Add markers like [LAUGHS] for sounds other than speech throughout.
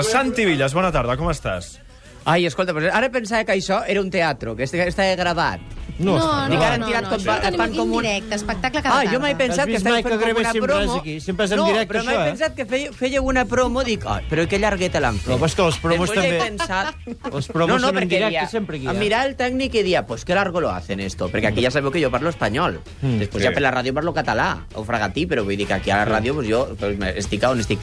Santi Villas, bona tarda, com estàs? Ai, escolta, però ara pensava que això era un teatre, que estava gravat. No, No, no, ara no, han tirat no, com tenim fan com un- indirecte, espectacle cada Ah, tarda. jo mai he pensat que mai que fent com una promo... aquí? Sempre és en no, directe, però mai això, he eh? pensat que feia, fèieu una promo, dic, oh, però que llargueta l'han fet. No, però és que les promos Després també- he pensat... Les promos són en perquè directe dia, sempre aquí, eh? mirar el tècnic i dia, pues qué largo lo hacen esto, perquè aquí ja sabeu que jo parlo espanyol. Mm, Després sí. ja per la ràdio parlo català, o fragatí, però vull dir que aquí a la ràdio pues, jo pues, estic on estic.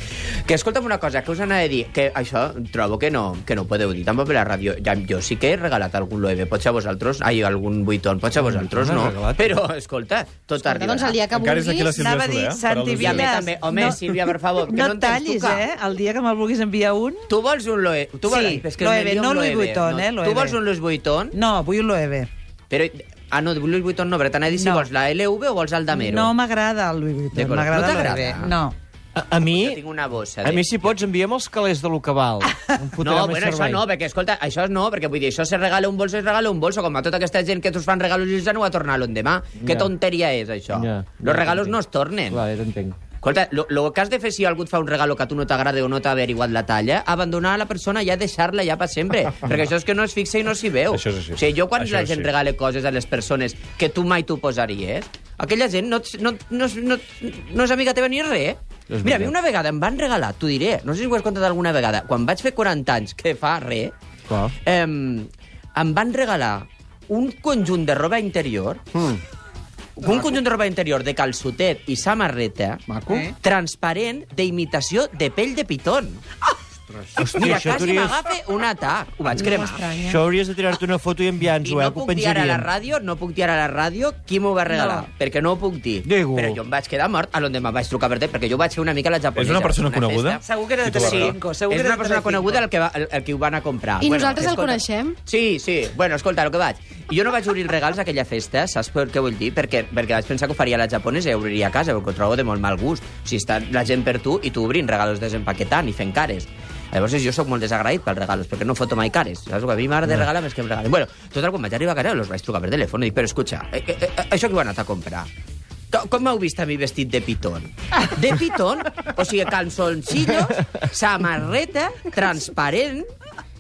Que escolta'm una cosa, que us anava a dir, que això trobo que no, que no podeu dir, tampoc per la ràdio. Ja, jo sí que he regalat algun loewe, potser a vosaltres, ai, algun buitón, potser a vosaltres no no, però, escolta, tot Escolta, arribarà. doncs el dia que Encara aquí vulguis... Anava a dir, eh? Santi també. Home, no- Sílvia, per favor, que no, No en tens tallis, tu eh? El dia que me'l vulguis enviar un... Tu vols un Loewe? Tu vols, Sí, és que Loewe, no Louis Vuitton, eh, Tu Loewe. vols un Louis Vuitton? No, vull un Loewe. Però, ah, no, Louis Vuitton no, però t'anava a dir si No. vols la LV o vols el Damero. No m'agrada el Louis Vuitton, m'agrada No t'agrada? No. A, a mi, Jo tinc una bossa. a mi, si pots, envia'm els calés de l'Ucabal. [LAUGHS] Em fotrà No, bueno, això servei. no, perquè, escolta, això no, perquè vull dir, això se regala un bolso, es regala un bolso, com a tota aquesta gent que t'us fan regalos i ja no va tornar l'endemà. Que Ja. tonteria és, això? Ja, Los ja, regalos no es tornen. Clar, ja t'entenc. Escolta, lo, lo que has de fer si algú et fa un regalo que a tu no t'agrada o no t'ha averiguat la talla, abandonar la persona i ja deixar-la ja per sempre. [LAUGHS] perquè això és que no es fixa i no s'hi veu. Això és així. O sigui, jo quan Això la gent així. regala coses a les persones que tu mai t'ho posaries, aquella gent no, no, no, no, no és amiga teva ni res. És Mira, a mi una vegada em van regalar, t'ho diré, no sé si ho has contat alguna vegada, quan vaig fer 40 anys, que fa res, Clar. eh, em van regalar un conjunt de roba interior Mm. un conjunt de roba interior de calçotet i samarreta Maco. eh? transparent d'imitació de pell de piton. Hòstia, Mira, això quasi t'hauries... m'agafa un atac. Ho vaig cremar. Això hauries de tirar-te una foto i I enviar-nos-ho, no eh, que ho puc dir ara a la ràdio, no puc dir ara a la ràdio qui m'ho va regalar, No. perquè no ho puc dir. Digo. Però jo em vaig quedar mort a l'endemà vaig trucar per te, perquè jo vaig fer una mica la japonesa. És una persona coneguda? festa. Segur que era de regalar? Telecinco. Segur És que era una de persona Telecinco. coneguda el que, va, el, el que ho van a comprar. I nosaltres el escolta, coneixem? Sí, sí. Bueno, escolta, el que vaig. Jo no vaig obrir els regals a aquella festa, saps per què vull dir? Perquè, perquè vaig pensar que ho faria la japonesa i obriria a casa, perquè ho trobo de molt mal gust. O sigui, està la gent per tu i tu obrint regalos desempaquetant i fent cares. Llavors jo sóc molt desagraït pels regalos, perquè no foto mai cares. Saps? A mi m'agrada regalar més que em regalen. Bueno, total, quan vaig arribar a casa, els vaig trucar per telèfon i dic, però escucha, eh, eh, eh, això que ho han anat a comprar? Com, com m'heu vist a mi vestit de pitón? [LAUGHS] De pitón? O sigui, calzoncillos, samarreta, transparent,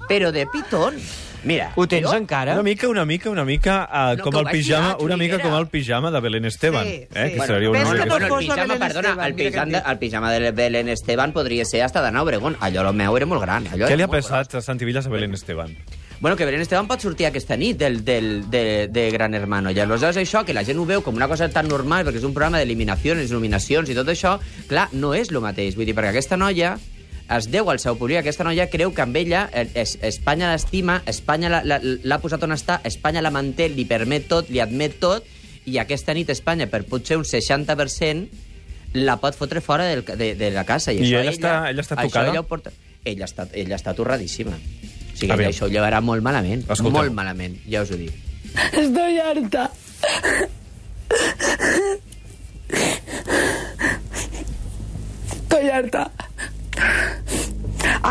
però de pitón. Mira, Ho tens jo- encara? Una mica, una mica, una mica uh, No, com el pijama, tirar, una mica com el pijama de Belén Esteban, Sí, eh, sí. que Bueno, seria una ves que no bueno, el pijama, Belén perdona, Esteban, el pijama, el pijama de Belén Esteban podria ser hasta d'Anna Obregón. Allò el meu era molt gran. Allò Què li ha passat a Santi Villas a Belén Esteban? Bueno, que Belén Esteban pot sortir aquesta nit del, del, de, de Gran Hermano. I aleshores això, que la gent ho veu com una cosa tan normal, perquè és un programa d'eliminacions, il·luminacions i tot això, clar, no és el mateix. Vull dir, perquè aquesta noia es deu al seu públic, aquesta noia creu que amb ella eh, es, Espanya l'estima, Espanya la- la- l'ha posat on està, Espanya la manté, li permet tot, li admet tot, i aquesta nit Espanya, per potser un 60%, la pot fotre fora del, de, de la casa. I, I això ella està- ella està això tocada? Ella, porta, ella, està, ella està torradíssima. O sigui, això ho llevarà molt malament. Escolta'm. Molt malament, ja us ho dic. Estoy harta.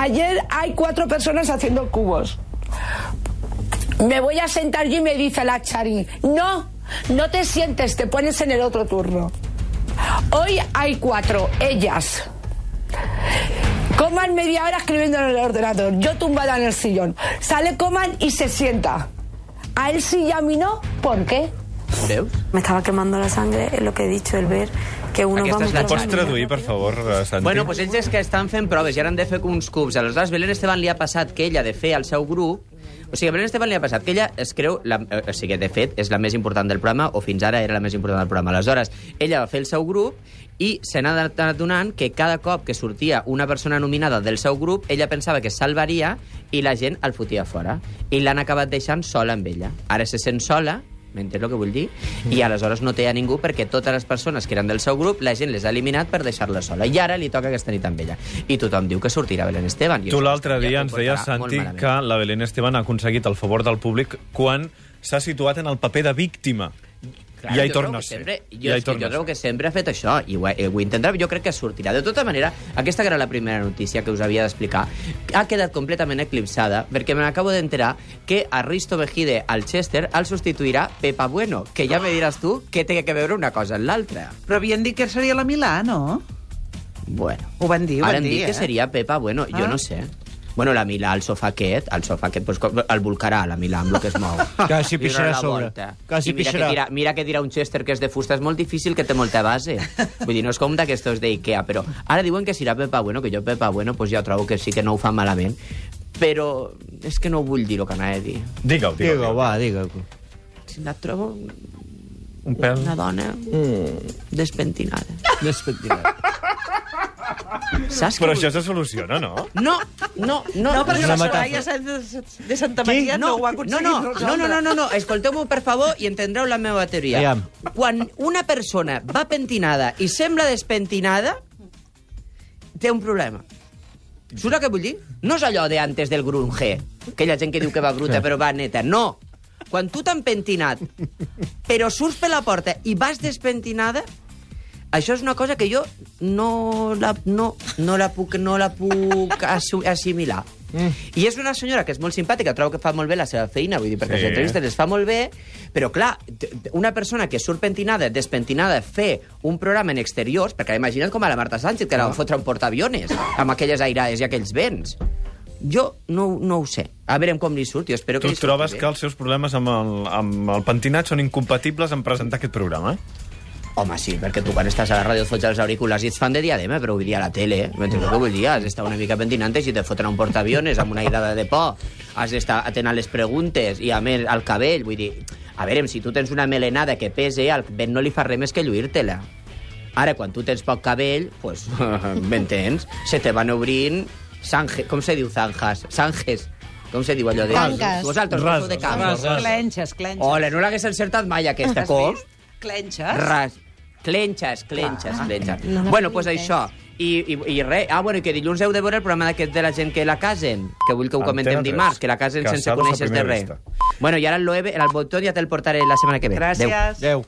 Ayer hay cuatro personas haciendo cubos. Me voy a sentar yo y me dice la Chari, no, no te sientes, te pones en el otro turno. Hoy hay cuatro, ellas. Coman media hora escribiendo en el ordenador, yo tumbada en el sillón. Sale, coman y se sienta. A él sí y a mí no, ¿por qué? Veus? Me estaba quemando la sangre, es lo que he dicho, el ver que uno Aquesta va és la mucho Pots traduir, per favor, eh, Santi? Bueno, doncs ells és que estan fent proves i ara han de fer uns cubs. Aleshores, Belén Esteban li ha passat que ella de fer al seu grup... O sigui, a Belén Esteban li ha passat que ella es creu... La, eh, o sigui, de fet, és la més important del programa, o fins ara era la més important del programa. Aleshores, ella va fer el seu grup i se n'ha anat adonant que cada cop que sortia una persona nominada del seu grup, ella pensava que es salvaria i la gent el fotia fora. I l'han acabat deixant sola amb ella. Ara se sent sola, m'entens el que vull dir? I aleshores no té a ningú perquè totes les persones que eren del seu grup la gent les ha eliminat per deixar-la sola. I ara li toca aquesta nit amb ella. I tothom diu que sortirà Belén Esteban. I Tu l'altre dia ens deies, Santi, que la Belén Esteban ha aconseguit el favor del públic quan s'ha situat en el paper de víctima. Clar, ja hi jo torna a que ser. Sempre, jo, ja hi que torna jo ser. que sempre ha fet això i ho, eh, ho intentarà. Jo crec que sortirà. De tota manera, aquesta que era la primera notícia que us havia d'explicar ha quedat completament eclipsada perquè me n'acabo d'enterar que a Risto Mejide al Chester el substituirà Pepa Bueno, que ja me diràs tu què té que veure una cosa en l'altra. Però havien dit que seria la Milà, no? Bueno. Ho van dir, ho Ara van dir, dic que eh? seria Pepa Bueno. Jo Ah. no sé. Bueno, la Milà, el sofà aquest, el sofà aquest, pues, com- el volcarà, la Milà, amb el que es mou. [LAUGHS] Quasi Li donarà pixarà la a sobre. volta. Quasi I mira pixarà. Que dirà, mira que dirà un Chester que és de fusta, és molt difícil, que té molta base. [LAUGHS] Vull dir, no és com d'aquestos d'Ikea, però ara diuen que serà Pepa Bueno, que jo Pepa Bueno, pues ja trobo que sí que no ho fa malament, però és que no vull dir el que anava a dir. Digue-ho, digue-ho. Digue-ho, va, digue-ho. Si la trobo Un pèl. una dona despentinada. Despentinat. [LAUGHS] Saps Però això se soluciona, no? No, no, no. No, perquè la. Soraya de Santa Maria no, ho ha no, aconseguit no, no, resoldre. no, no, no, no. escolteu-me per favor i entendreu la meva teoria. Aviam. Quan una persona va pentinada i sembla despentinada, té un problema. Saps el que vull dir? No és allò de antes del grunge, aquella gent que diu que va bruta però va neta. No. Quan tu t'han pentinat, però surts per la porta i vas despentinada, això és una cosa que jo no la, no, no la puc, no la puc [LAUGHS] assimilar. Mm. I és una senyora que és molt simpàtica, trobo que fa molt bé la seva feina, vull dir, perquè Sí. les entrevistes les fa molt bé, però clar, una persona que surt pentinada, despentinada, fer un programa en exteriors, perquè imagina't com a la Marta Sánchez, que la va fotre un portaaviones, amb aquelles airades i aquells vents. Jo no, no ho sé. A veure com li surt, jo espero que Tu li surti trobes bé. que els seus problemes amb el, amb el pentinat són incompatibles en presentar aquest programa? Home, sí, perquè tu quan estàs a la ràdio et fots els auriculars i ets fan de diadema, però vull dir a la tele, eh? m'entens el que vull dir? Has d'estar una mica pentinant i te foten un portaaviones amb una airada de por, has d'estar atent a les preguntes i a més al cabell, vull dir... A veure, si tu tens una melenada que pese, al vent no li fa res més que lluir-te-la. Ara, quan tu tens poc cabell, pues, [LAUGHS] m'entens? Se te van obrint sanje, com se diu zanjas? Sanjes. Com se diu allò de... Tanques. Vosaltres, sou de camp. Clenxes, clenxes. Hola, no l'hagués encertat mai, aquesta. Com? Clenxes. Ras. Clenxes, clenxes, Ah. clenxes. No bueno, doncs pues això. I, i, i res. Ah, bueno, i que dilluns heu de veure el programa d'aquest de la gent que la casen, que vull que ho comentem dimarts, que la casen sense Casades a conèixer de res. vista. Bueno, i ara el Loewe, el botó ja te'l portaré la setmana que ve. Gràcies. Adéu. Adéu.